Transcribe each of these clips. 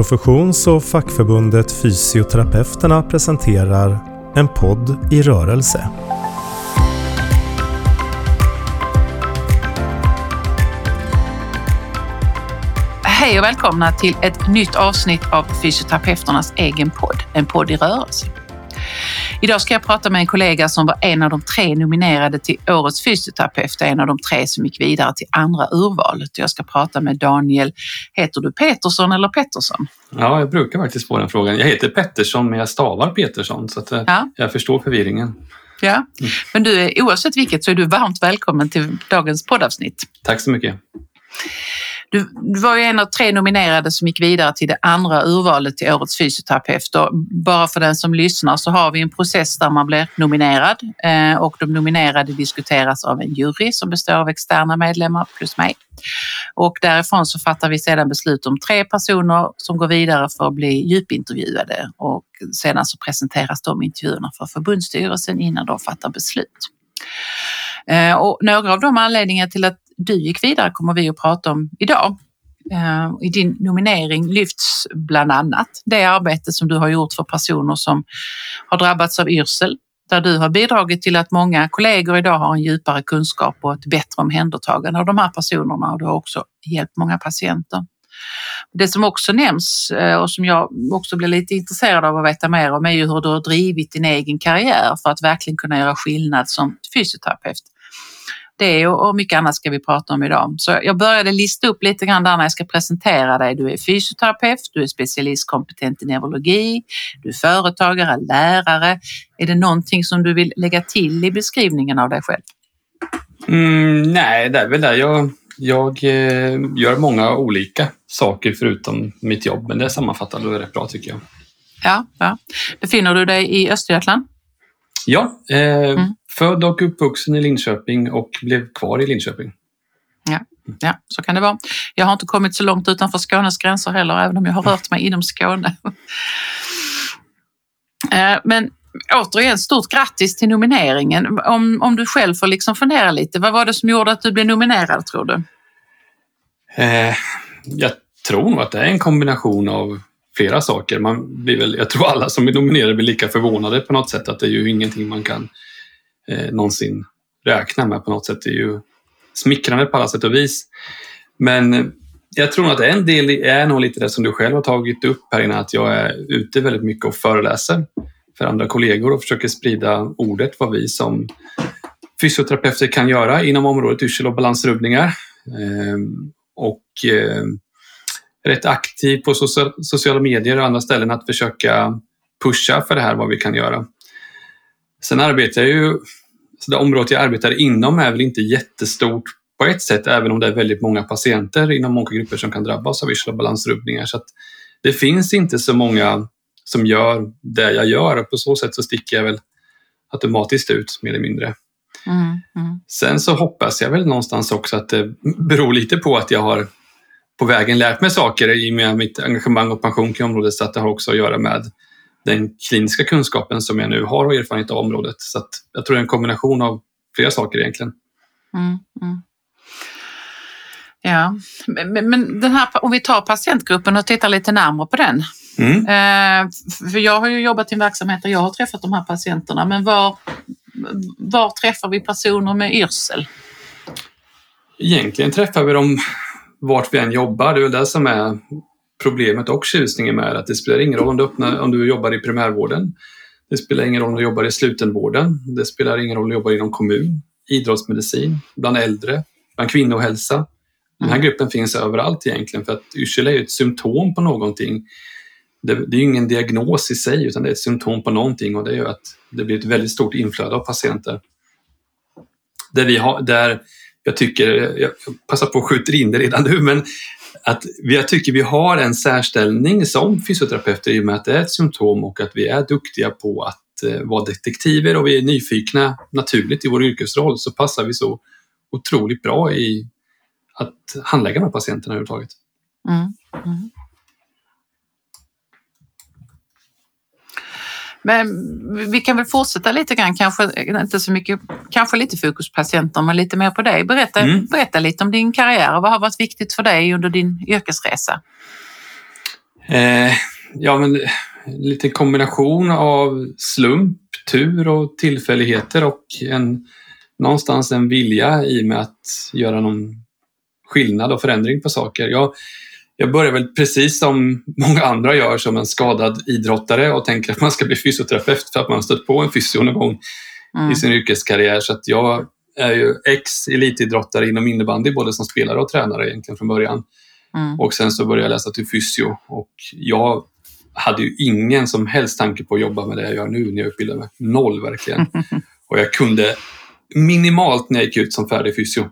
Professions och fackförbundet Fysioterapeuterna presenterar En podd i rörelse. Hej och välkomna till ett nytt avsnitt av Fysioterapeuternas egen podd, En podd i rörelse. Idag ska jag prata med en kollega som var en av de tre nominerade till Årets fysioterapeut, en av de tre som gick vidare till andra urvalet. Jag ska prata med Daniel, heter du Petersson eller Pettersson? Ja, jag brukar faktiskt få den frågan. Jag heter Pettersson men jag stavar Petersson så att eh, ja. jag förstår förvirringen. Ja, mm. men du, oavsett vilket så är du varmt välkommen till dagens poddavsnitt. Tack så mycket. Du, du var ju en av tre nominerade som gick vidare till det andra urvalet till Årets fysioterapeut. Och bara för den som lyssnar så har vi en process där man blir nominerad eh, och de nominerade diskuteras av en jury som består av externa medlemmar plus mig. Och därifrån så fattar vi sedan beslut om tre personer som går vidare för att bli djupintervjuade och sedan så presenteras de intervjuerna för förbundsstyrelsen innan de fattar beslut. Eh, och några av de anledningar till att du gick vidare kommer vi att prata om idag. Eh, I din nominering lyfts bland annat det arbete som du har gjort för personer som har drabbats av yrsel, där du har bidragit till att många kollegor idag har en djupare kunskap och ett bättre omhändertagande av de här personerna och du har också hjälpt många patienter. Det som också nämns eh, och som jag också blir lite intresserad av att veta mer om är ju hur du har drivit din egen karriär för att verkligen kunna göra skillnad som fysioterapeut. Det och mycket annat ska vi prata om idag. Så jag började lista upp lite grann där när jag ska presentera dig. Du är fysioterapeut, du är specialistkompetent i neurologi, du är företagare, lärare. Är det någonting som du vill lägga till i beskrivningen av dig själv? Mm, nej, det är väl det. Jag, jag eh, gör många olika saker förutom mitt jobb, men det sammanfattar du rätt bra tycker jag. Ja, ja. Befinner du dig i Östergötland? Ja, eh, mm. Född och uppvuxen i Linköping och blev kvar i Linköping. Ja, ja, så kan det vara. Jag har inte kommit så långt utanför Skånes gränser heller, även om jag har rört mig inom Skåne. Eh, men återigen, stort grattis till nomineringen. Om, om du själv får liksom fundera lite, vad var det som gjorde att du blev nominerad tror du? Eh, jag tror nog att det är en kombination av flera saker. Man blir väl, jag tror alla som är nominerade blir lika förvånade på något sätt att det är ju ingenting man kan eh, någonsin räkna med på något sätt. Det är ju smickrande på alla sätt och vis. Men eh, jag tror att en del är nog lite det som du själv har tagit upp här innan, att jag är ute väldigt mycket och föreläser för andra kollegor och försöker sprida ordet vad vi som fysioterapeuter kan göra inom området yrsel och balansrubbningar. Eh, och eh, rätt aktiv på sociala medier och andra ställen att försöka pusha för det här, vad vi kan göra. Sen arbetar jag ju, så det området jag arbetar inom är väl inte jättestort på ett sätt, även om det är väldigt många patienter inom många grupper som kan drabbas av visuella balansrubbningar. Så det finns inte så många som gör det jag gör och på så sätt så sticker jag väl automatiskt ut mer eller mindre. Mm, mm. Sen så hoppas jag väl någonstans också att det beror lite på att jag har på vägen lärt mig saker i och med mitt engagemang och pension kring området så att det har också att göra med den kliniska kunskapen som jag nu har och erfarenhet av området. Så att jag tror det är en kombination av flera saker egentligen. Mm, mm. Ja, men, men den här, om vi tar patientgruppen och tittar lite närmare på den. Mm. Eh, för jag har ju jobbat i en verksamhet där jag har träffat de här patienterna, men var, var träffar vi personer med yrsel? Egentligen träffar vi dem vart vi än jobbar. Det är väl det som är problemet och tjusningen med att det spelar ingen roll om du, öppnar, om du jobbar i primärvården. Det spelar ingen roll om du jobbar i slutenvården. Det spelar ingen roll om du jobbar inom kommun, idrottsmedicin, bland äldre, bland kvinnohälsa. Den här mm. gruppen finns överallt egentligen för att yrsel är ett symptom på någonting. Det, det är ingen diagnos i sig utan det är ett symptom på någonting och det gör att det blir ett väldigt stort inflöde av patienter. Där, vi har, där jag tycker, jag passar på att skjuta in det redan nu, men att jag tycker vi har en särställning som fysioterapeuter i och med att det är ett symptom och att vi är duktiga på att eh, vara detektiver och vi är nyfikna naturligt i vår yrkesroll så passar vi så otroligt bra i att handlägga de här patienterna överhuvudtaget. Mm. Mm. Men vi kan väl fortsätta lite grann, kanske inte så mycket, kanske lite fokus på patienter, men lite mer på dig. Berätta, mm. berätta lite om din karriär och vad har varit viktigt för dig under din yrkesresa? Eh, ja, men lite kombination av slump, tur och tillfälligheter och en, någonstans en vilja i med att göra någon skillnad och förändring på saker. Jag, jag börjar väl precis som många andra gör som en skadad idrottare och tänker att man ska bli fysioterapeut för att man har stött på en fysio någon gång mm. i sin yrkeskarriär. Så att jag är ju ex-elitidrottare inom innebandy både som spelare och tränare egentligen från början. Mm. Och sen så började jag läsa till fysio och jag hade ju ingen som helst tanke på att jobba med det jag gör nu när jag utbildade mig. Noll verkligen. och jag kunde minimalt när jag gick ut som färdig fysio.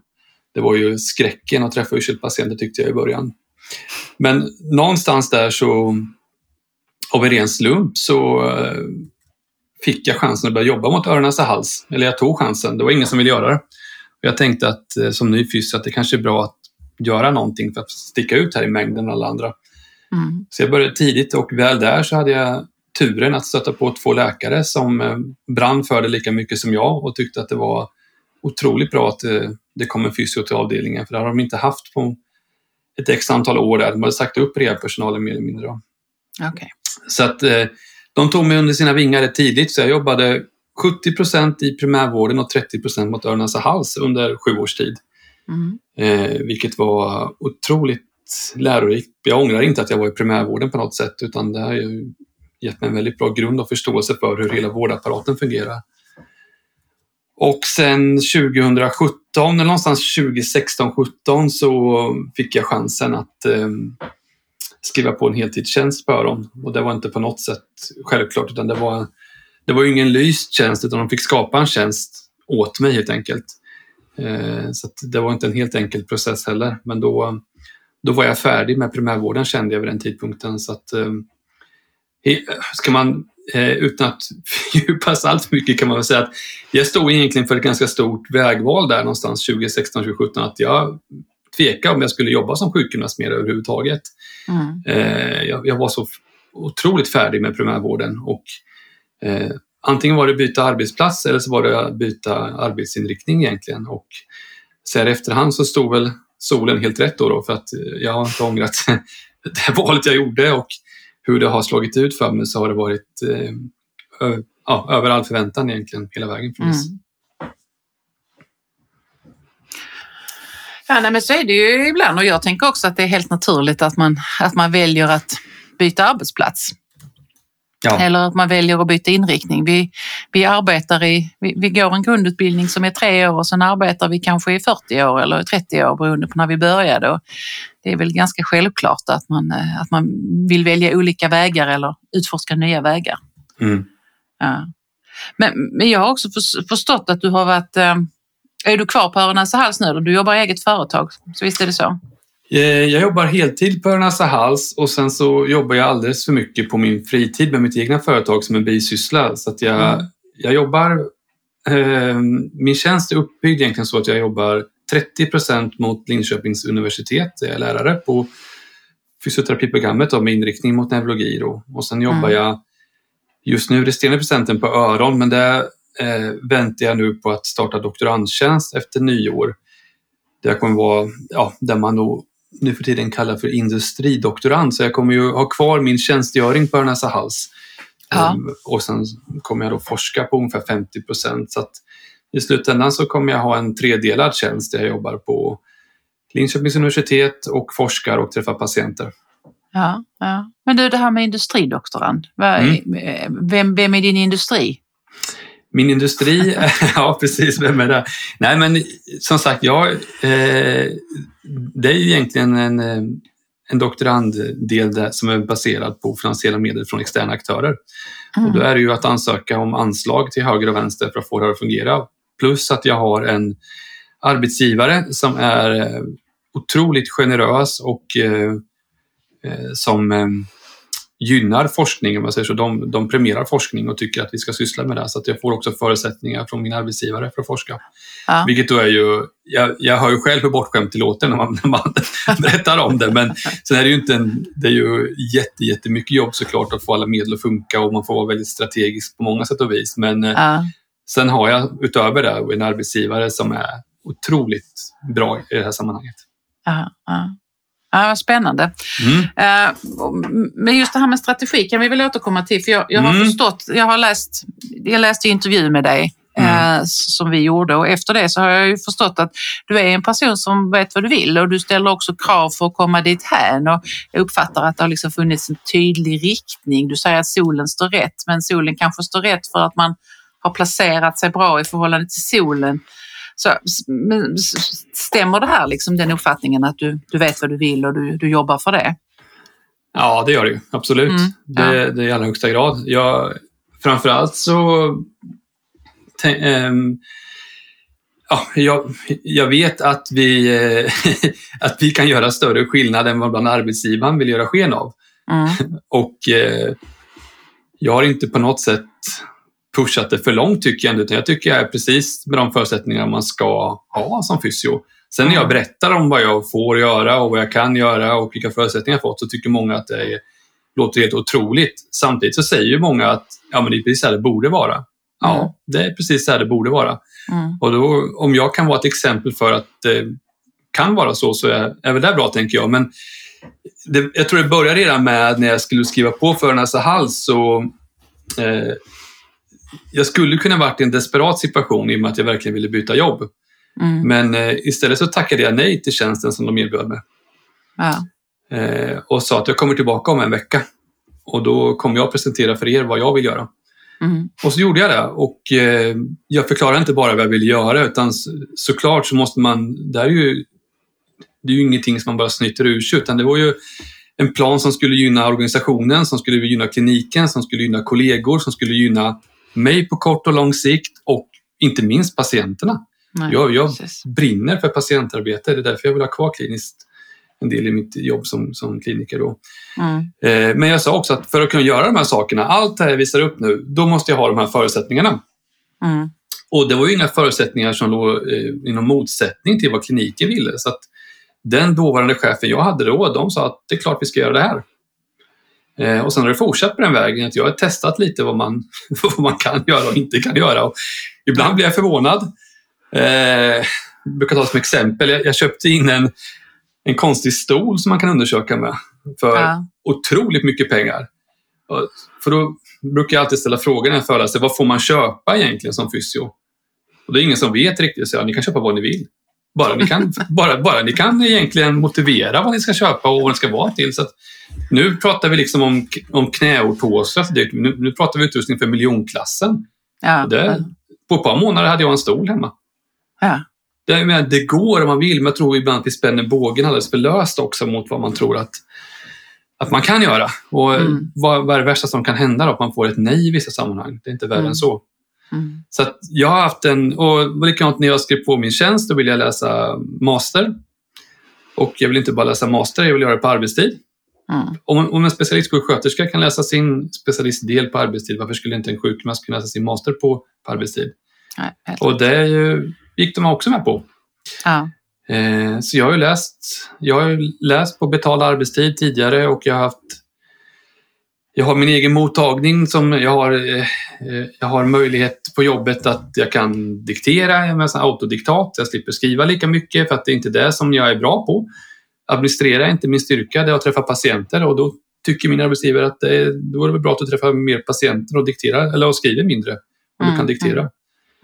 Det var ju skräcken att träffa yrselsepatienter tyckte jag i början. Men någonstans där så, av en ren slump, så eh, fick jag chansen att börja jobba mot öron, näsa, hals. Eller jag tog chansen, det var ingen som ville göra det. Jag tänkte att eh, som ny fysio att det kanske är bra att göra någonting för att sticka ut här i mängden alla andra. Mm. Så jag började tidigt och väl där så hade jag turen att stöta på två läkare som eh, brann för det lika mycket som jag och tyckte att det var otroligt bra att det kom en fysio till avdelningen för det har de inte haft på ett x antal år där. De hade sagt upp rehabpersonalen mer eller mindre. Okay. Så att eh, de tog mig under sina vingar rätt tidigt så jag jobbade 70 procent i primärvården och 30 procent mot öron, hals under sju års tid. Mm. Eh, vilket var otroligt lärorikt. Jag ångrar inte att jag var i primärvården på något sätt utan det har gett mig en väldigt bra grund och förståelse för hur hela vårdapparaten fungerar. Och sen 2017, eller någonstans 2016-17 så fick jag chansen att eh, skriva på en heltidstjänst för dem. Och det var inte på något sätt självklart utan det var, det var ingen lyst tjänst utan de fick skapa en tjänst åt mig helt enkelt. Eh, så det var inte en helt enkel process heller. Men då, då var jag färdig med primärvården kände jag vid den tidpunkten. Så att, eh, ska man eh, utan att fördjupas allt mycket kan man väl säga att jag stod egentligen för ett ganska stort vägval där någonstans 2016-2017 att jag tvekade om jag skulle jobba som sjukgymnast mer överhuvudtaget. Mm. Eh, jag, jag, var så otroligt färdig med primärvården och eh, antingen var det byta arbetsplats eller så var det byta arbetsinriktning egentligen och så här efterhand så stod väl solen helt rätt då, då för att jag har inte ångrat det valet jag gjorde och hur det har slagit ut för mig så har det varit eh, ja, över all förväntan egentligen hela vägen från mm. Ja, nej, men så är det ju ibland och jag tänker också att det är helt naturligt att man, att man väljer att byta arbetsplats. Ja. Eller att man väljer att byta inriktning. Vi, vi arbetar i, vi, vi, går en grundutbildning som är tre år och sen arbetar vi kanske i 40 år eller 30 år beroende på när vi började. Och det är väl ganska självklart att man, eh, att man vill välja olika vägar eller utforska nya vägar. Mm. Ja. Men, men jag har också förstått att du har varit, eh, är du kvar på Öron hals nu? Du jobbar i eget företag, så visst är det så? Eh, jag jobbar heltid på Örnasa hals och sen så jobbar jag alldeles för mycket på min fritid med mitt egna företag som en bisyssla. Så att jag, mm. jag jobbar... Eh, min tjänst är uppbyggd egentligen så att jag jobbar 30 procent mot Linköpings universitet. Jag är lärare på fysioterapiprogrammet med inriktning mot neurologi. Då. Och sen jobbar mm. jag just nu resterande procenten på öron men där eh, väntar jag nu på att starta doktorandtjänst efter nyår. Det kommer vara, ja, där man då nu för tiden kallar för industridoktorand. Så jag kommer ju ha kvar min tjänstgöring på Örnäsa hals. Ja. Um, och sen kommer jag då forska på ungefär 50 procent. Så att i slutändan så kommer jag ha en tredelad tjänst där jag jobbar på Linköpings universitet och forskar och träffar patienter. Ja, ja. Men du, det här med industridoktorand, mm. vem, vem är din industri? Min industri, ja precis, vem är det? Nej men som sagt, jag, eh, det är ju egentligen en, eh, en doktoranddel där, som är baserad på finansiella medel från externa aktörer. Mm. Och då är det ju att ansöka om anslag till höger och vänster för att få det att fungera. Plus att jag har en arbetsgivare som är eh, otroligt generös och eh som eh, gynnar forskning, om man säger så. De, de premierar forskning och tycker att vi ska syssla med det. Så jag får också förutsättningar från min arbetsgivare för att forska. Ja. Vilket då är ju, jag, jag hör ju själv hur bortskämt det låter när man, när man berättar om det. Men sen är det ju inte en, det är ju jätte, jättemycket jobb såklart att få alla medel att funka och man får vara väldigt strategisk på många sätt och vis. Men eh, ja. sen har jag utöver det en arbetsgivare som är otroligt bra i det här sammanhanget. Ja, ja. Spännande. Mm. Eh, Men just det här med strategi kan vi väl återkomma till. För jag, jag har Mm. förstått, jag har läst, jag läste intervju med dig Mm. eh, som vi gjorde och efter det så har jag ju förstått att du är en person som vet vad du vill och du ställer också krav för att komma dit hän och jag uppfattar att det har liksom funnits en tydlig riktning. Du säger att solen står rätt, men solen kanske står rätt för att man har placerat sig bra i förhållande till solen. Så, men, stämmer det här, liksom, den uppfattningen att du, du vet vad du vill och du, du jobbar för det? Ja, det gör det ju. Absolut. Mm, det, det är i allra högsta grad. Jag, framförallt så... tän- ehm, ja, jag, jag vet att vi, eh, att vi kan göra större skillnad än vad bland arbetsgivaren vill göra sken av. Mm. Och eh, jag har inte på något sätt pushat det för långt tycker jag inte, utan jag tycker jag är precis med de förutsättningar man ska ha som fysio. Sen när jag berättar om vad jag får göra och vad jag kan göra och vilka förutsättningar jag fått så tycker många att det är, låter helt otroligt. Samtidigt så säger ju många att ja, men det är precis så här det borde vara. Ja, Mm. det är precis så här det borde vara. Mm. Och då, om jag kan vara ett exempel för att det kan vara så, så är, är väl det bra, tänker jag. Men det, jag tror det började redan med när jag skulle skriva på för Nasa Hals. Så, eh, jag skulle kunna varit i en desperat situation i och med att jag verkligen ville byta jobb. Mm. Men eh, istället så tackade jag nej till tjänsten som de erbjöd mig Ja. eh, och sa att jag kommer tillbaka om en vecka. Och då kommer jag presentera för er vad jag vill göra. Mm. Och så gjorde jag det. Och eh, jag förklarade inte bara vad jag ville göra utan så, såklart så måste man... Det, här är ju, det är ju ingenting som man bara snyter ur sig utan det var ju en plan som skulle gynna organisationen, som skulle gynna kliniken, som skulle gynna kollegor, som skulle gynna mig på kort och lång sikt och inte minst patienterna. Nej, Jag, jag brinner för patientarbete, det är därför jag vill ha kvar kliniskt en del i mitt jobb som, som kliniker. Då. Mm. Eh, Men jag sa också att för att kunna göra de här sakerna, allt det här jag visar upp nu, då måste jag ha de här förutsättningarna. Mm. Och det var ju inga förutsättningar som låg eh, i någon motsättning till vad kliniken ville. Så att den dåvarande chefen jag hade då, de sa att det är klart vi ska göra det här. Eh, och sen har det fortsatt på den vägen att jag har testat lite vad man, vad man kan göra och inte kan göra. Och ibland blir jag förvånad. Eh, jag brukar ta som exempel, jag, jag köpte in en, en konstig stol som man kan undersöka med för Ja. otroligt mycket pengar. För då brukar jag alltid ställa frågan när jag föreläser, vad får man köpa egentligen som fysio? Och det är ingen som vet riktigt, så jag, ni kan köpa vad ni vill. Bara ni kan, bara, bara ni kan egentligen motivera vad ni ska köpa och vad det ska vara till. Så nu pratar vi liksom om, om så det- nu, nu pratar vi utrustning för miljonklassen. Ja. Och det, på ett par månader hade jag en stol hemma. Ja. Det, menar, det går om man vill, men jag tror ibland att vi spänner bågen alldeles för löst också mot vad man tror att, att man kan göra. Och Mm. vad, vad är det värsta som kan hända då? Att man får ett nej i vissa sammanhang. Det är inte värre Mm. än så. Mm. Så jag har haft en, och likadant när jag skrev på min tjänst, då ville jag läsa master. Och jag vill inte bara läsa master, jag vill göra det på arbetstid. Mm. Om, om en specialistsjuksköterska kan läsa sin specialistdel på arbetstid, varför skulle inte en sjukgymnast kunna läsa sin master på, på arbetstid? Nej, Och det ju, gick de också med på. ja. Eh, så jag har ju läst, jag har läst på betald arbetstid tidigare och jag har haft jag har min egen mottagning som jag har, eh, eh, jag har möjlighet på jobbet att jag kan diktera med sån autodiktat. Jag slipper skriva lika mycket för att det är inte det som jag är bra på. Administrera är inte min styrka, det är att träffa patienter och då tycker min arbetsgivare att det är, då är det väl bra att du träffar mer patienter och dikterar eller och skriver mindre om du Mm, kan diktera. mm,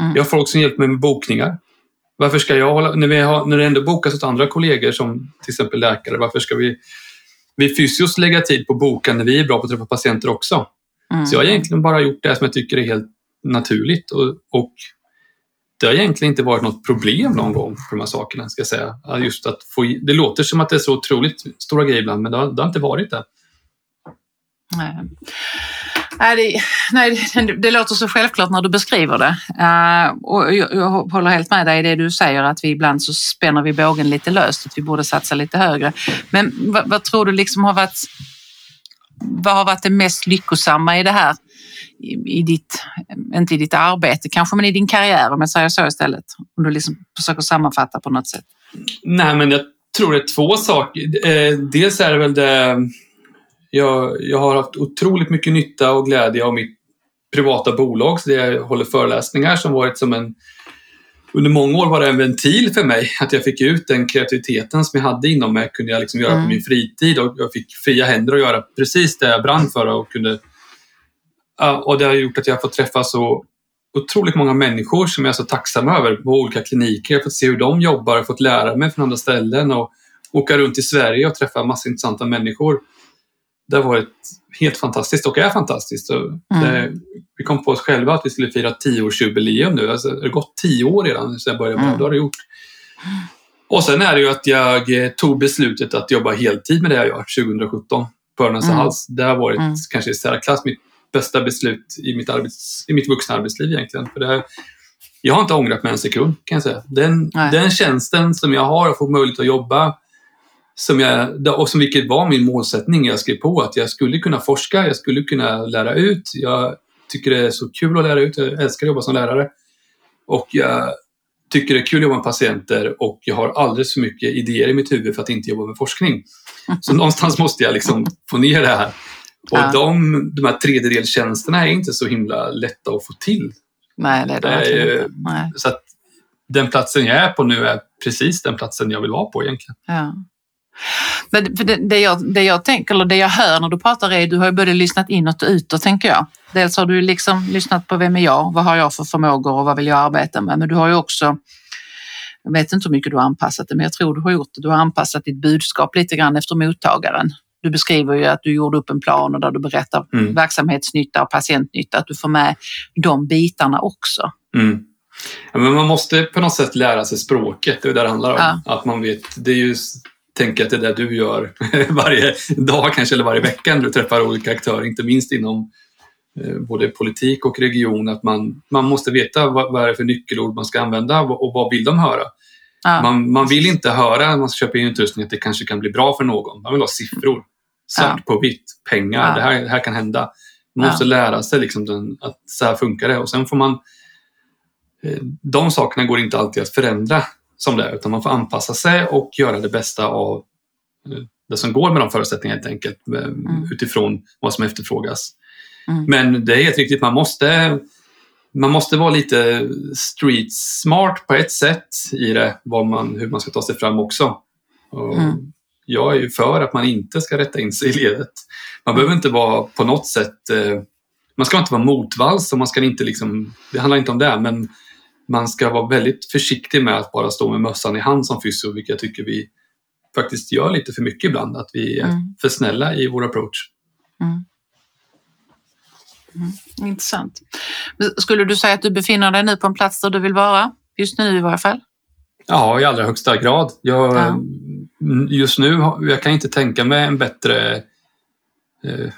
mm. Jag har folk som hjälper mig med bokningar. Varför ska jag hålla, när, vi har, när det ändå bokas åt andra kollegor som till exempel läkare, varför ska vi, vi fysios lägga tid på att boka när vi är bra på att träffa patienter också? Mm. Så jag har egentligen bara gjort det som jag tycker är helt naturligt och, och det har egentligen inte varit något problem någon gång för de här sakerna, ska jag säga. Just att få, det låter som att det är så otroligt stora grejer ibland, men det har, det har inte varit det. Nej. Nej, det, nej det, det låter så självklart när du beskriver det. Uh, och jag, jag håller helt med dig i det du säger att vi ibland så spänner vi bågen lite löst, att vi borde satsa lite högre. Men vad, vad tror du liksom har varit vad har varit det mest lyckosamma i det här? I, i ditt, inte i ditt arbete kanske, men i din karriär om jag säger så istället. Om du liksom försöker sammanfatta på något sätt. Nej, men jag tror det är två saker. Eh, dels är det väl det... Jag, jag har haft otroligt mycket nytta och glädje av mitt privata bolag, så det jag håller föreläsningar som varit som en under många år var det en ventil för mig. Att jag fick ut den kreativiteten som jag hade inom mig. kunde jag liksom göra mm. på min fritid och jag fick fria händer att göra precis det jag brann för. Och, kunde, och det har gjort att jag har fått träffa så otroligt många människor som jag är så tacksam över på olika kliniker. Jag har fått se hur de jobbar, fått lära mig från andra ställen och åka runt i Sverige och träffa massa intressanta människor. Det har varit helt fantastiskt och är fantastiskt. Det, mm. Vi kom på oss själva att vi skulle fira tioårsjubileum nu. Alltså, det har gått tio år redan sedan jag började med mm. det. har det gjort. Och sen är det ju att jag eh, tog beslutet att jobba heltid med det jag gör 2017 på Örnäs mm. hals. Det har varit mm. kanske i särklass mitt bästa beslut i mitt, arbets, i mitt vuxna arbetsliv egentligen. För det, jag har inte ångrat mig en sekund kan jag säga. Den, den tjänsten som jag har och får möjlighet att jobba som jag, och som vilket var min målsättning jag skrev på, att jag skulle kunna forska, jag skulle kunna lära ut. Jag tycker det är så kul att lära ut, jag älskar att jobba som lärare. Och jag tycker det är kul att jobba med patienter och jag har alldeles för mycket idéer i mitt huvud för att inte jobba med forskning. Så någonstans måste jag liksom få ner det här. Och ja. de, de här tredjedelstjänsterna är inte så himla lätta att få till. Nej, det är det, det är, inte. Nej. Så att den platsen jag är på nu är precis den platsen jag vill vara på egentligen. Ja. Men det, det, jag, det jag tänker, eller det jag hör när du pratar är, du har ju både lyssnat inåt och utåt tänker jag. Dels har du liksom lyssnat på vem är jag, vad har jag för förmågor och vad vill jag arbeta med? Men du har ju också, jag vet inte hur mycket du har anpassat det, men jag tror du har gjort det. Du har anpassat ditt budskap lite grann efter mottagaren. Du beskriver ju att du gjorde upp en plan och där du berättar mm. verksamhetsnytta och patientnytta, att du får med de bitarna också. Mm. Ja, men man måste på något sätt lära sig språket, det är det det handlar om. Ja. Att man vet, det är ju tänker att det är det du gör varje dag kanske eller varje vecka när du träffar olika aktörer, inte minst inom eh, både politik och region, att man, man måste veta vad, vad är det för nyckelord man ska använda och vad vill de höra? Ja. Man, man vill inte höra när man ska köpa in utrustning att det kanske kan bli bra för någon. Man vill ha siffror, svart ja. på vitt, pengar, ja. det, här, det här kan hända. Man måste lära sig liksom den, att så här funkar det och sen får man eh, de sakerna går inte alltid att förändra som det är, utan man får anpassa sig och göra det bästa av eh, det som går med de förutsättningarna helt enkelt eh, mm. utifrån vad som efterfrågas. Mm. Men det är helt riktigt, man måste, man måste vara lite street smart på ett sätt i det, vad man, hur man ska ta sig fram också. Mm. Jag är ju för att man inte ska rätta in sig i ledet. Man behöver inte vara på något sätt, eh, man ska inte vara motvalls och man ska inte liksom, det handlar inte om det, men man ska vara väldigt försiktig med att bara stå med mössan i hand som fysio, vilket jag tycker vi faktiskt gör lite för mycket ibland. Att vi är mm. för snälla i vår approach. Mm. Mm. Intressant. Skulle du säga att du befinner dig nu på en plats där du vill vara? Just nu i varje fall? Ja, i allra högsta grad. Jag, ja. Just nu, jag kan inte tänka mig en bättre eh,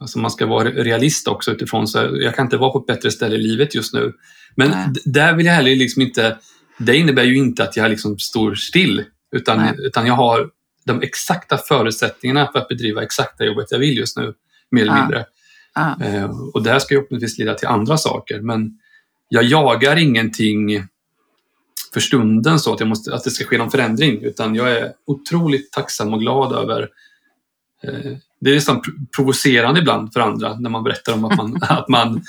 Alltså man ska vara realist också utifrån så jag kan inte vara på ett bättre ställe i livet just nu. Men där vill jag heller liksom inte, det innebär ju inte att jag liksom står still utan, utan jag har de exakta förutsättningarna för att bedriva exakt det jobbet jag vill just nu, mer eller mindre. Eh, och det här ska ju förhoppningsvis leda till andra saker men jag jagar ingenting för stunden så att, jag måste, att det ska ske någon förändring utan jag är otroligt tacksam och glad över eh, det är nästan provocerande ibland för andra när man berättar om att man, att man,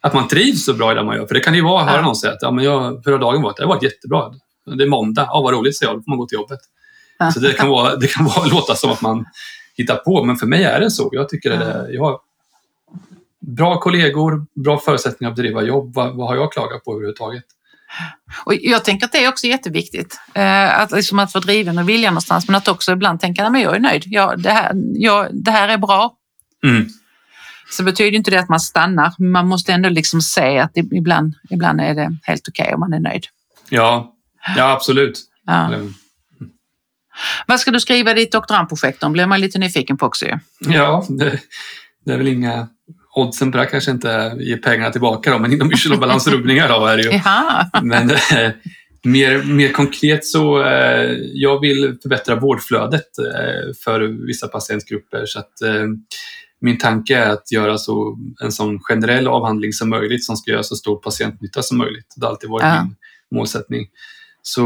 att man trivs så bra i det man gör. För det kan ju vara höra någon säga att ja, men jag, hur har dagen varit? Det har varit jättebra. Det är måndag. Ja, vad roligt, säger jag. Då får man gå till jobbet. Så det kan, vara, det kan vara, låta som att man hittar på, men för mig är det så. Jag tycker det, jag har bra kollegor, bra förutsättningar att bedriva jobb. Vad, vad har jag klagat på överhuvudtaget? Och jag tänker att det är också jätteviktigt. Eh, att, liksom att vara driven och vilja någonstans men att också ibland tänka att jag är nöjd. Ja, det, här, ja, det här är bra. Mm. Så betyder inte det att man stannar. Man måste ändå liksom se att ibland, ibland är det helt okej okay om man är nöjd. Ja, ja absolut. Ja. Mm. Vad ska du skriva ditt doktorandprojekt om? blir man lite nyfiken på också. Ja, det, det är väl inga oddsen på det kanske inte ger pengarna tillbaka då, men inom yrsel och balansrubbningar då är det ju. Men eh, mer, mer konkret så eh, jag vill förbättra vårdflödet eh, för vissa patientgrupper så att eh, min tanke är att göra så, en sån generell avhandling som möjligt som ska göra så stor patientnytta som möjligt. Det har alltid varit ja. min målsättning. Så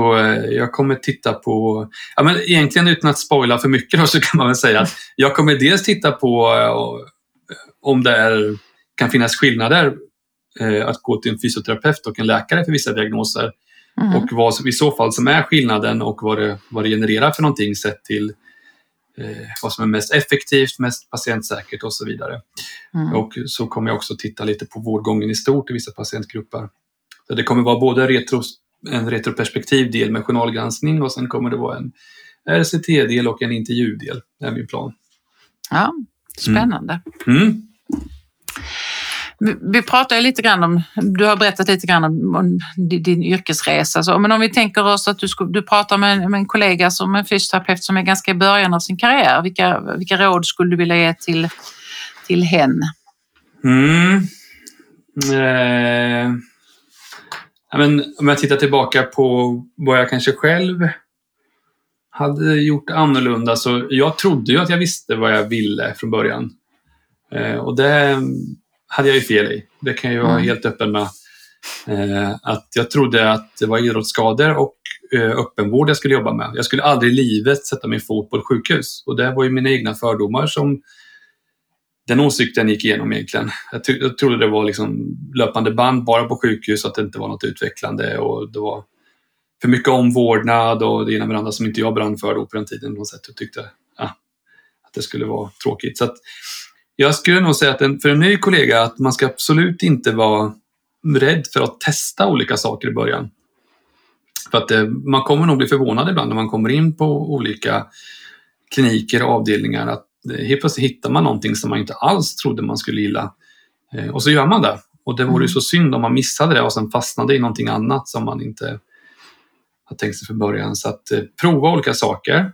jag kommer titta på, ja men egentligen utan att spoila för mycket då, så kan man väl säga att jag kommer dels titta på om det är, kan finnas skillnader eh, att gå till en fysioterapeut och en läkare för vissa diagnoser. Mm. Och vad i så fall som är skillnaden och vad det, vad det genererar för någonting sett till eh, vad som är mest effektivt, mest patientsäkert och så vidare. Mm. Och så kommer jag också titta lite på vårdgången i stort i vissa patientgrupper. Så det kommer vara både retro, en retroperspektiv del med journalgranskning och sen kommer det vara en RCT-del och en intervjudel. Det är min plan. Ja, spännande. Mm. Mm. Vi pratar ju lite grann om, du har berättat lite grann om, om din yrkesresa, så, men om vi tänker oss att du, ska, du pratar med en, med en kollega som en fysioterapeut som är ganska i början av sin karriär. Vilka, vilka råd skulle du vilja ge till, till hen? Mm. Eh. Ja, men om jag tittar tillbaka på vad jag kanske själv hade gjort annorlunda så jag trodde ju att jag visste vad jag ville från början. Eh, och det hade jag ju fel i. Det kan jag vara mm. helt öppen med. Eh, att jag trodde att det var idrottsskador och eh, öppenvård jag skulle jobba med. Jag skulle aldrig i livet sätta min fot på ett sjukhus. Och det var ju mina egna fördomar som den åsikten gick igenom egentligen. Jag, jag trodde det var liksom löpande band bara på sjukhus, att det inte var något utvecklande och det var för mycket omvårdnad och det ena med det andra som inte jag brann för då på den tiden. Något sätt. Jag tyckte ja, att det skulle vara tråkigt. Så att, jag skulle nog säga att en, för en ny kollega att man ska absolut inte vara rädd för att testa olika saker i början. För att eh, man kommer nog bli förvånad ibland när man kommer in på olika kliniker och avdelningar att eh, helt plötsligt hittar man någonting som man inte alls trodde man skulle gilla. Eh, och så gör man det. Och det vore ju mm. så synd om man missade det och sen fastnade i någonting annat som man inte har tänkt sig från början. Så att prova olika saker.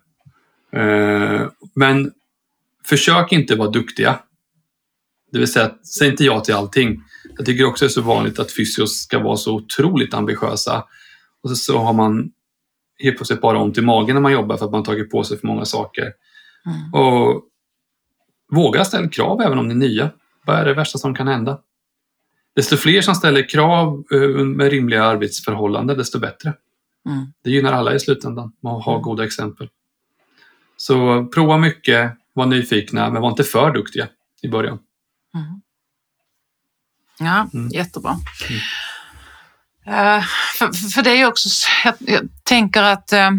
Men försök inte vara duktiga. Det vill säga, säg inte ja till allting. Jag tycker också det är så vanligt att fysios ska vara så otroligt ambitiösa. Och så, så har man helt plötsligt bara ont i magen när man jobbar för att man tagit på sig för många saker. Mm. Och Våga ställa krav även om ni är nya. Vad är det värsta som kan hända? Desto fler som ställer krav eh, med rimliga arbetsförhållanden, desto bättre. Mm. Det gynnar alla i slutändan att ha mm. goda exempel. Så prova mycket, var nyfikna, men var inte för duktiga i början. Mm. Ja, mm. jättebra. Mm. Uh, för, för, det är också, jag, jag tänker att uh,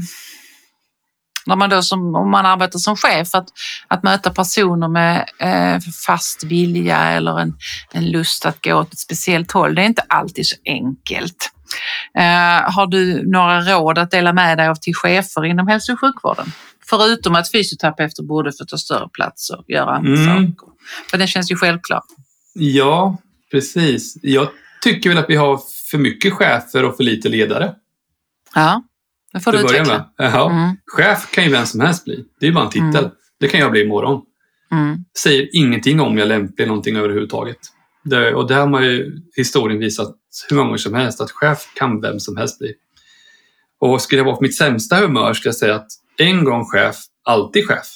när man då som, om man arbetar som chef, att, att möta personer med uh, fast vilja eller en, en lust att gå åt ett speciellt håll, det är inte alltid så enkelt. har du några råd att dela med dig av till chefer inom hälso och sjukvården? Förutom att fysioterapeuter borde få ta större plats och göra andra mm. saker. För det känns ju självklart. Ja, precis. Jag tycker väl att vi har för mycket chefer och för lite ledare. Ja, det får du utveckla. Ja. Mm. Chef kan ju vem som helst bli. Det är ju bara en titel. Mm. Det kan jag bli imorgon. Mm. Säger ingenting om jag är lämplig någonting överhuvudtaget. Det, och det har man ju historien visat hur många gånger som helst att chef kan vem som helst bli. Och skulle jag vara på mitt sämsta humör ska jag säga att en gång chef, alltid chef.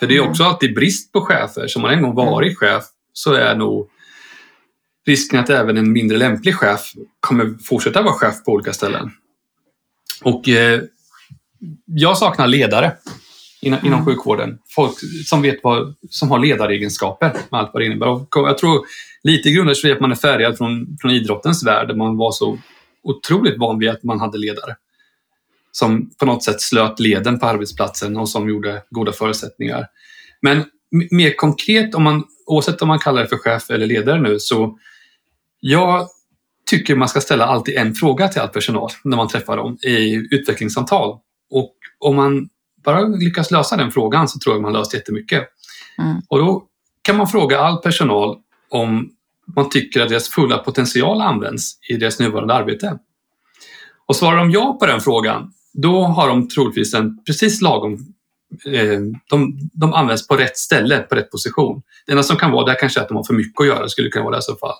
För det är mm. också alltid brist på chefer. Så om man en gång varit chef så är nog risken att även en mindre lämplig chef kommer fortsätta vara chef på olika ställen. Och eh, jag saknar ledare inom, mm. inom sjukvården. Folk som vet vad, som har ledaregenskaper med allt vad det innebär. Och jag tror lite grundar sig att man är färgad från, från idrottens värld där man var så otroligt van vid att man hade ledare som på något sätt slöt leden på arbetsplatsen och som gjorde goda förutsättningar. Men mer konkret, om man, oavsett om man kallar det för chef eller ledare nu, så jag tycker man ska ställa alltid en fråga till all personal när man träffar dem i utvecklingssamtal. Och om man bara lyckas lösa den frågan så tror jag man löst jättemycket. Mm. Och då kan man fråga all personal om man tycker att deras fulla potential används i deras nuvarande arbete. Och svarar de ja på den frågan, då har de troligtvis en precis lagom eh, de, de används på rätt ställe, på rätt position. Det enda som kan vara där kanske är att de har för mycket att göra, skulle kunna vara det i så fall.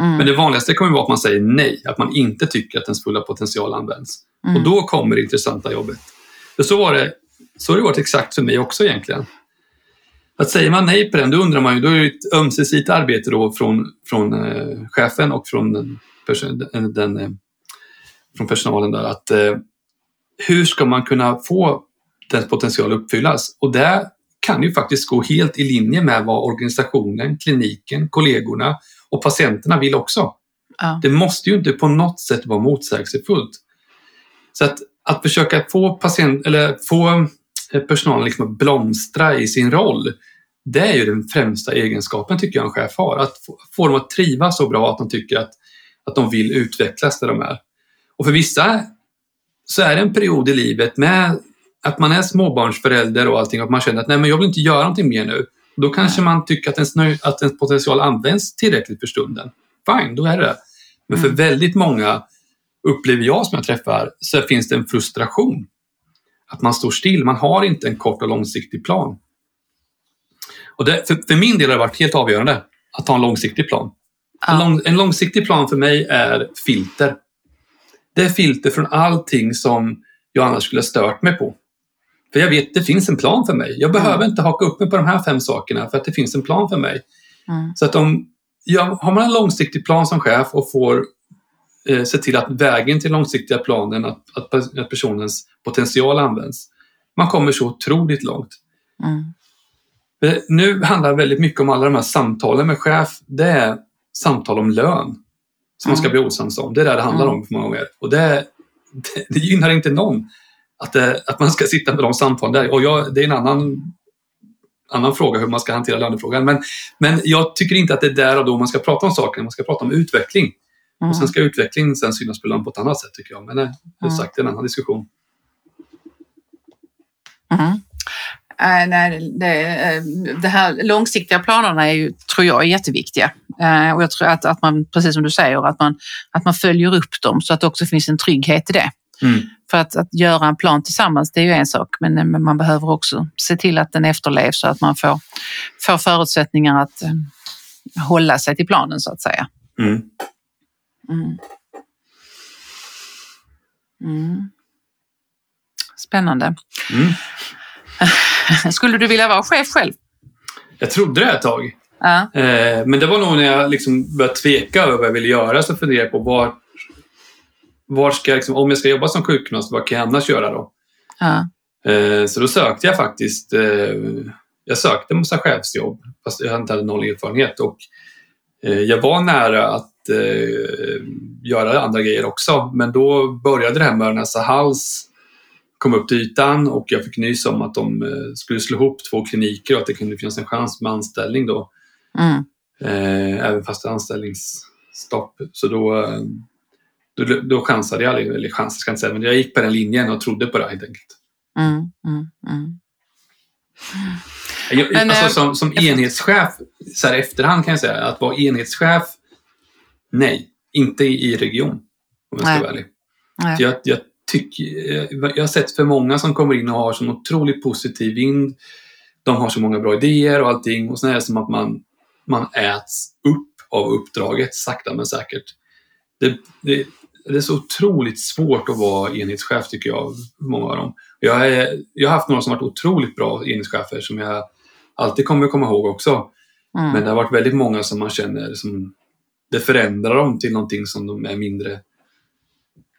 Mm. Men det vanligaste kommer vara att man säger nej, att man inte tycker att ens fulla potential används. Mm. Och då kommer det intressanta jobbet. För så, var det, så har det varit exakt för mig också egentligen. Att säger man nej på den, då undrar man ju, då är det ett ömsesidigt arbete då från, från eh, chefen och från, den, den, den eh, från personalen där att eh, hur ska man kunna få dess potential uppfyllas? Och det kan ju faktiskt gå helt i linje med vad organisationen, kliniken, kollegorna och patienterna vill också. Ja. Det måste ju inte på något sätt vara motsägelsefullt. Så att, att försöka få, patient, eller få personalen liksom att blomstra i sin roll, det är ju den främsta egenskapen tycker jag en chef har. Att få, få dem att trivas så bra att de tycker att, att de vill utvecklas där de är. Och för vissa så är det en period i livet med att man är småbarnsförälder och allting och man känner att nej men jag vill inte göra någonting mer nu. Då kanske man tycker att ens, att ens potential används tillräckligt för stunden. Fine, då är det Men för mm. väldigt många, upplever jag som jag träffar, så finns det en frustration. Att man står still, man har inte en kort och långsiktig plan. Och det, för, för, min del har det varit helt avgörande att ha en långsiktig plan. Ja. En, lång, en långsiktig plan för mig är filter. Det är filter från allting som jag annars skulle ha stört mig på. För jag vet, det finns en plan för mig. Jag behöver mm. inte haka upp mig på de här fem sakerna för att det finns en plan för mig. Mm. Så att om, ja, har man en långsiktig plan som chef och får eh, se till att vägen till långsiktiga planen, att, att, att, personens potential används, man kommer så otroligt långt. Mm. Nu handlar väldigt mycket om alla de här samtalen med chef. Det är samtal om lön som man ska mm. bli osams om. Det är det det handlar mm. om för många gånger. Och det, det, det gynnar inte någon att, det, att man ska sitta med de samtalen där. Och jag, det är en annan, annan fråga hur man ska hantera lönefrågan. Men, men jag tycker inte att det är där och då man ska prata om saker. Man ska prata om utveckling. Mm. Och sen ska utveckling sen synas på lön på ett annat sätt tycker jag. Men det är sagt, det är en annan diskussion. Mm. Äh, nej, det, eh, det, här långsiktiga planerna är ju, tror jag är jätteviktiga. Äh, och jag tror att, att man, precis som du säger, att man, att man följer upp dem så att det också finns en trygghet i det. Mm. För att, att göra en plan tillsammans, det är ju en sak, men, eh, men man behöver också se till att den efterlevs så att man får, får förutsättningar att hålla sig till planen så att säga. Mm. Mm. mm. Spännande. Skulle du vilja vara chef själv? Jag trodde det ett tag. Ja. Eh, men det var nog när jag liksom började tveka över vad jag ville göra så funderade jag på var, var ska jag, liksom, om jag ska jobba som sjukgymnast, vad kan jag annars göra då? Ja. Eh, så då sökte jag faktiskt, eh, jag sökte en massa chefsjobb fast jag inte hade noll erfarenhet och jag var nära att göra andra grejer också men då började det här med näsa hals kom upp till ytan och jag fick nys om att de eh, skulle slå ihop två kliniker och att det kunde finnas en chans med anställning då. Mm. Eh, även fast anställningsstopp. Så då, eh, då, då chansade jag, eller chansade ska jag inte säga, men jag gick på den linjen och trodde på det helt enkelt. Mm, mm, mm. Jag, men, alltså, som, som enhetschef, så här efterhand kan jag säga, att vara enhetschef, nej, inte i region. Om jag ska vara ärlig. Jag, jag tycker, eh, jag har sett för många som kommer in och har så otroligt positiv vind. De har så många bra idéer och allting och sen är det som att man, man äts upp av uppdraget sakta men säkert. Det, det, det är så otroligt svårt att vara enhetschef tycker jag, många av dem. Jag, är, jag har haft några som varit otroligt bra enhetschefer som jag alltid kommer komma ihåg också. Mm. Men det har varit väldigt många som man känner som det förändrar dem till någonting som de är mindre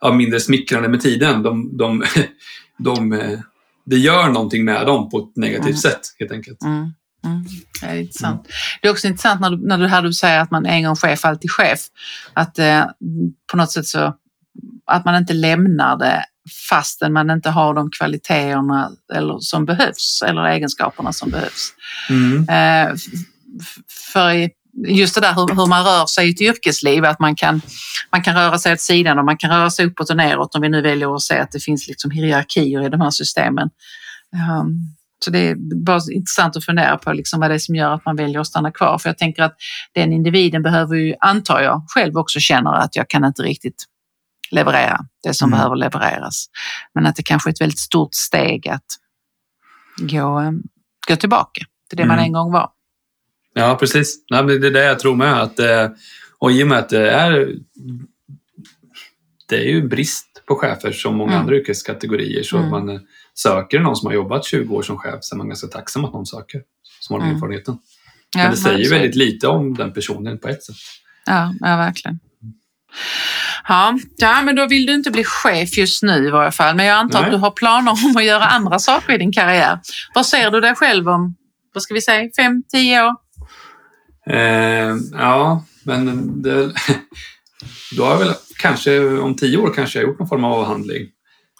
ja, mindre smickrande med tiden. De, de, de, eh, det gör någonting med dem på ett negativt mm. sätt helt enkelt. Mm. Mm. Det, är intressant. Det är också intressant när du, när du, här du säger att man är en gång chef, alltid chef. Att eh, på något sätt så att man inte lämnar det fastän man inte har de kvaliteterna eller, som behövs eller egenskaperna som behövs. Mm. Eh, för i, just det där hur, hur, man rör sig i ett yrkesliv, att man kan, man kan röra sig åt sidan och man kan röra sig uppåt och neråt om vi nu väljer att se att det finns liksom hierarkier i de här systemen. Um, så det är bara intressant att fundera på liksom vad det är som gör att man väljer att stanna kvar. För jag tänker att den individen behöver ju, antar jag, själv också känner att jag kan inte riktigt leverera det som mm. behöver levereras. Men att det kanske är ett väldigt stort steg att gå, ehm, gå tillbaka till det mm. man en gång var. Ja, precis. Nej, det är det jag tror med. Att, eh, och i och med att det är, det är ju brist på chefer som många mm. andra yrkeskategorier. Så mm. man eh, söker någon som har jobbat 20 år som chef så är man ganska tacksam att någon söker som har den mm. erfarenheten. Men ja, det säger väldigt lite om den personen på ett sätt. Ja, ja verkligen. Ja, ja, men då vill du inte bli chef just nu i varje fall. Men jag antar Nej. att du har planer om att göra andra saker i din karriär. Vad ser du dig själv om, vad ska vi säga, fem, tio år? Eh, ja, men det, då har jag väl kanske om tio år kanske jag gjort någon form av avhandling.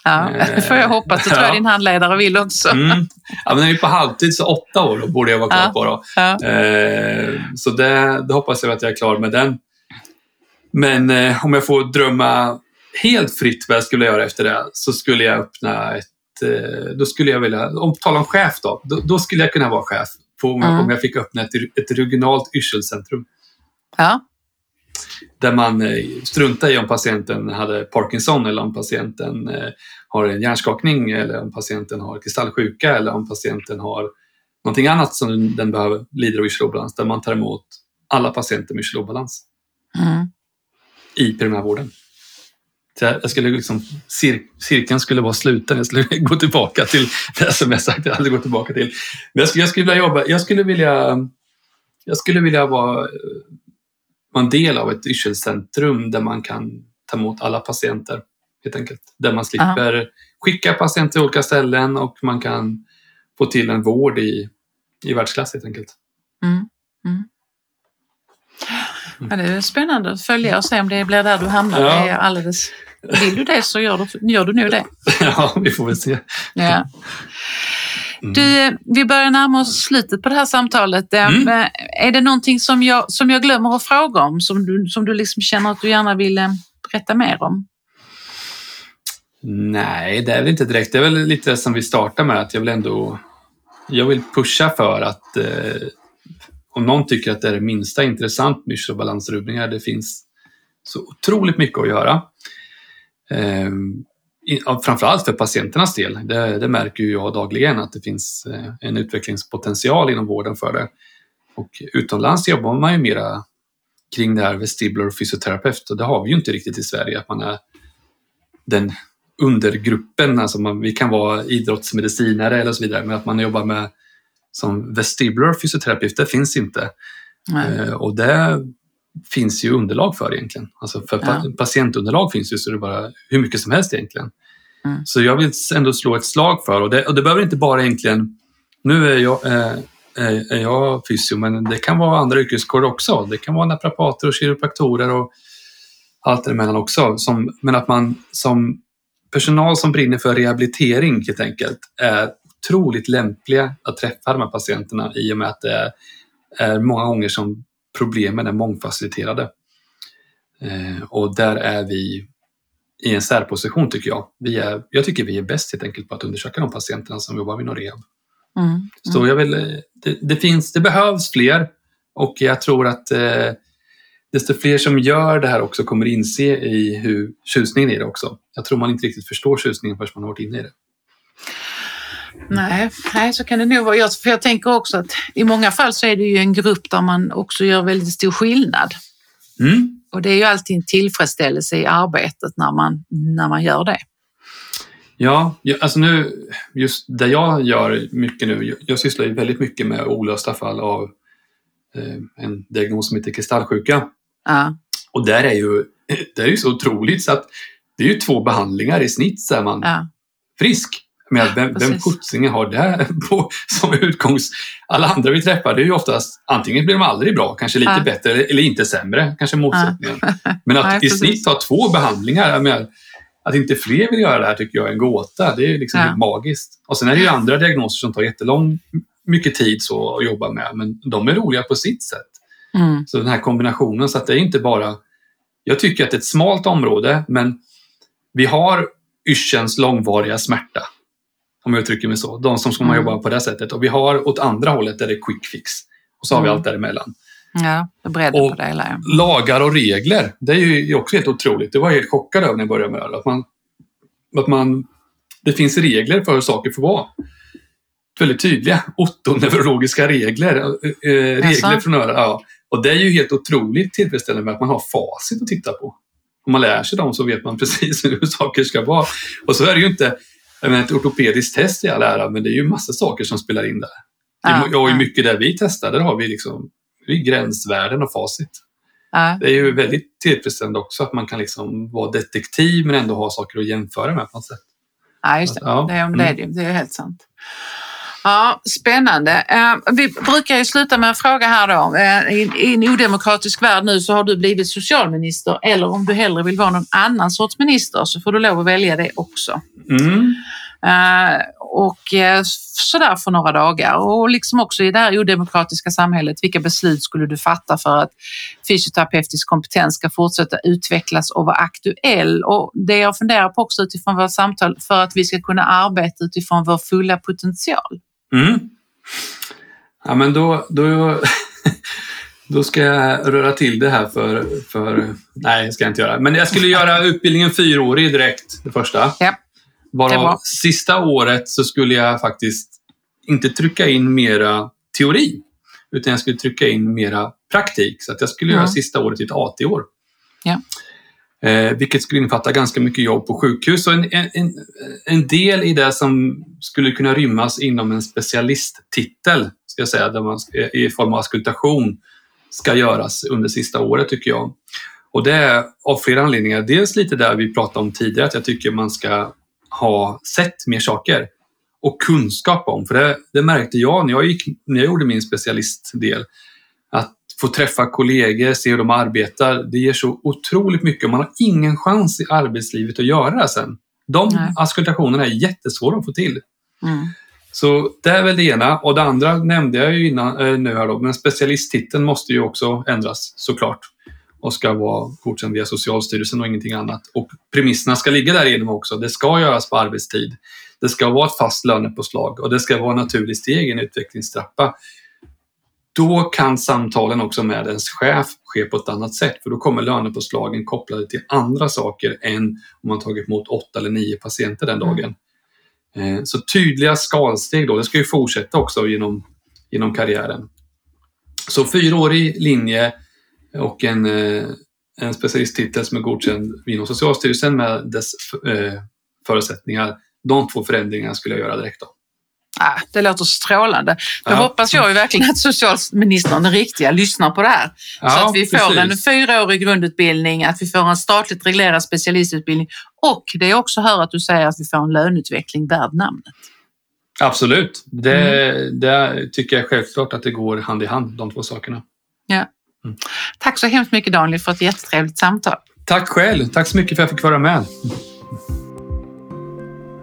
Ja, det får jag hoppas. Det tror jag din handledare vill också. Mm. Ja, men är på halvtid, så åtta år då borde jag vara klar Ja. på. Då. Ja. Eh, så det, det hoppas jag att jag är klar med den. Men eh, om jag får drömma helt fritt vad jag skulle göra efter det så skulle jag öppna ett... Eh, då skulle jag vilja, om tala om chef då, då, då skulle jag kunna vara chef på, om, jag, Mm. om jag fick öppna ett, ett regionalt yrselcentrum. Ja. Där man eh, struntar i om patienten hade Parkinson eller om patienten eh, har en hjärnskakning eller om patienten har kristallsjuka eller om patienten har någonting annat som den behöver, lider av yrselobalans. Där man tar emot alla patienter med yrselobalans Mm. i primärvården. Jag skulle liksom, cir cirkeln skulle vara sluten. Jag skulle gå tillbaka till det som jag sagt att jag hade gått tillbaka till. Men jag skulle, jag skulle vilja jobba, jag skulle vilja, jag skulle vilja vara, vara en del av ett yrselcentrum där man kan ta emot alla patienter helt enkelt. Där man slipper skicka patienter till olika ställen och man kan få till en vård i, i världsklass helt enkelt. Mm. Mm. Ja, det är spännande att följa och se om det blir där du hamnar. Ja. Det är alldeles... Vill du det så gör du, gör du nog det. ja, vi får väl se. Ja. Mm. Du, vi börjar närma oss slutet på det här samtalet. Eh, Mm. Är det någonting som jag, som jag glömmer att fråga om, som du, som du liksom känner att du gärna vill eh, berätta mer om? Nej, det är väl inte direkt. Det är väl lite som vi startar med, att jag vill ändå jag vill pusha för att eh, om någon tycker att det är det minsta intressant med balansrubbningar, det finns så otroligt mycket att göra. Ehm, framförallt för patienternas del. Det, det märker ju jag dagligen att det finns eh, en utvecklingspotential inom vården för det. Och utomlands jobbar man ju mera kring det här vestibular fysioterapeut och det har vi ju inte riktigt i Sverige, att man är den undergruppen, alltså man, vi kan vara idrottsmedicinare eller så vidare, men att man jobbar med som vestibular fysioterapeut, det finns inte. Eh, och det finns ju underlag för egentligen. Alltså för pa- Ja. patientunderlag finns ju så det är bara hur mycket som helst egentligen. Mm. Så jag vill ändå slå ett slag för, och det, och det behöver inte bara egentligen, nu är jag, eh, är är jag fysio, men det kan vara andra yrkeskårer också. Det kan vara naprapater och kiropraktorer och allt däremellan också. Som, men att man som personal som brinner för rehabilitering helt enkelt är otroligt lämpliga att träffa de här patienterna i och med att det är, många gånger som problemen är mångfaciliterade. Eh, och där är vi i en särposition tycker jag. Vi är, jag tycker vi är bäst helt enkelt på att undersöka de patienterna som jobbar vid rehab. Mm. Så jag vill, eh, det, det, finns, det behövs fler och jag tror att eh, desto fler som gör det här också kommer inse i hur tjusningen är det också. Jag tror man inte riktigt förstår tjusningen förrän man har varit inne i det. Nej, nej, så kan det nog vara. Jag, för jag tänker också att i många fall så är det ju en grupp där man också gör väldigt stor skillnad. Mm. Och det är ju alltid en tillfredsställelse i arbetet när man, när man gör det. Ja, alltså nu, just där jag gör mycket nu, jag, sysslar ju väldigt mycket med olösta fall av eh, en diagnos som heter kristallsjuka. Ja, Och där är ju, det är ju så otroligt så att det är ju två behandlingar i snitt så är man ja, frisk. Men vem, vem Precis. sjuttsingen har det på, som utgångs... Alla andra vi träffar, det är ju oftast antingen blir de aldrig bra, kanske lite Ja. bättre, eller, eller inte sämre, kanske motsättningen. Men att Nej, i snitt ha två behandlingar, menar, att inte fler vill göra det här tycker jag är en gåta. Det är liksom Ja. magiskt. Och sen är det ju andra diagnoser som tar jättelång, mycket tid så att jobba med, men de är roliga på sitt sätt. mm, Så den här kombinationen, så att det är inte bara... Jag tycker att det är ett smalt område, men vi har yrselns långvariga smärta. Om jag uttrycker mig så. De som ska man Mm. jobba på det sättet. Och vi har åt andra hållet där det är quick fix. Och så har vi Mm. allt däremellan. ja, beredd Och- på det hela. Lagar och regler, det är ju också helt otroligt. Det var jag helt chockad över när jag började med det. Att man, att man, det finns regler för hur saker får vara. Väldigt tydliga otoneurologiska regler. Eh, eh, regler från örat. Ja. Och det är ju helt otroligt tillfredsställande med att man har facit att titta på. Om man lär sig dem så vet man precis hur saker ska vara. Och så är det ju inte menar, ett ortopediskt test i all ära, men det är ju massa saker som spelar in där. Ja, och ja. mycket där vi testar, där har vi liksom är gränsvärden och facit. Ja, Det är ju väldigt tillfredsställande också att man kan liksom vara detektiv men ändå ha saker att jämföra med på något sätt. ja, just det. Ja, Det, är, mm. det, är, det. det är helt sant. Ja, spännande. Eh, vi brukar ju sluta med en fråga här då. Eh, I en odemokratisk värld nu så har du blivit socialminister eller om du hellre vill vara någon annan sorts minister så får du lov att välja det också. Mm. Eh, och sådär för några dagar. Och liksom också i det här odemokratiska samhället, vilka beslut skulle du fatta för att fysioterapeutisk kompetens ska fortsätta utvecklas och vara aktuell? Och det jag funderar på också utifrån vårt samtal, för att vi ska kunna arbeta utifrån vår fulla potential. Mm. Ja, men då, då, då ska jag röra till det här för, för... Nej, det ska jag inte göra. Men jag skulle göra utbildningen fyraårig direkt, det första. Ja. Varav sista året så skulle jag faktiskt inte trycka in mera teori, utan jag skulle trycka in mera praktik. Så att jag skulle mm. göra sista året till ett AT-år. Ja. Eh, vilket skulle innefatta ganska mycket jobb på sjukhus. Och en, en, en del i det som skulle kunna rymmas inom en specialisttitel, ska jag säga, där man, i form av auskultation, ska göras under sista året tycker jag. Och det är av flera anledningar. Dels lite där vi pratade om tidigare, att jag tycker man ska ha sett mer saker och kunskap om. För det, det märkte jag när jag, gick, när jag gjorde min specialistdel. Få träffa kollegor, se hur de arbetar, det ger så otroligt mycket. Man har ingen chans i arbetslivet att göra det sen. De Nej. auskultationerna är jättesvåra att få till. Mm. Så det är väl det ena. Och det andra nämnde jag ju innan, äh, nu här då, men specialisttiteln måste ju också ändras såklart och ska vara godkänd via Socialstyrelsen och ingenting annat. Och premisserna ska ligga där igenom också. Det ska göras på arbetstid. Det ska vara ett fast lönepåslag och det ska vara en naturlig steg i en utvecklingstrappa. Då kan samtalen också med ens chef ske på ett annat sätt för då kommer lönepåslagen kopplade till andra saker än om man tagit emot åtta eller nio patienter den dagen. Eh, så tydliga skalsteg då, det ska ju fortsätta också genom, genom karriären. Så fyraårig linje och en, eh, en specialisttitel som är godkänd inom Socialstyrelsen med dess eh, förutsättningar. De två förändringarna skulle jag göra direkt. Då. Ah, det låter strålande. Då ja. hoppas jag ju verkligen att socialministern, den riktiga, lyssnar på det här. Ja, så att vi får precis. en fyraårig grundutbildning, att vi får en statligt reglerad specialistutbildning och det är också hör att du säger att vi får en löneutveckling värd namnet. Absolut, det, mm. det tycker jag självklart att det går hand i hand, de två sakerna. Ja. Mm. Tack så hemskt mycket Daniel för ett jättetrevligt samtal. Tack själv. Tack så mycket för att jag fick vara med.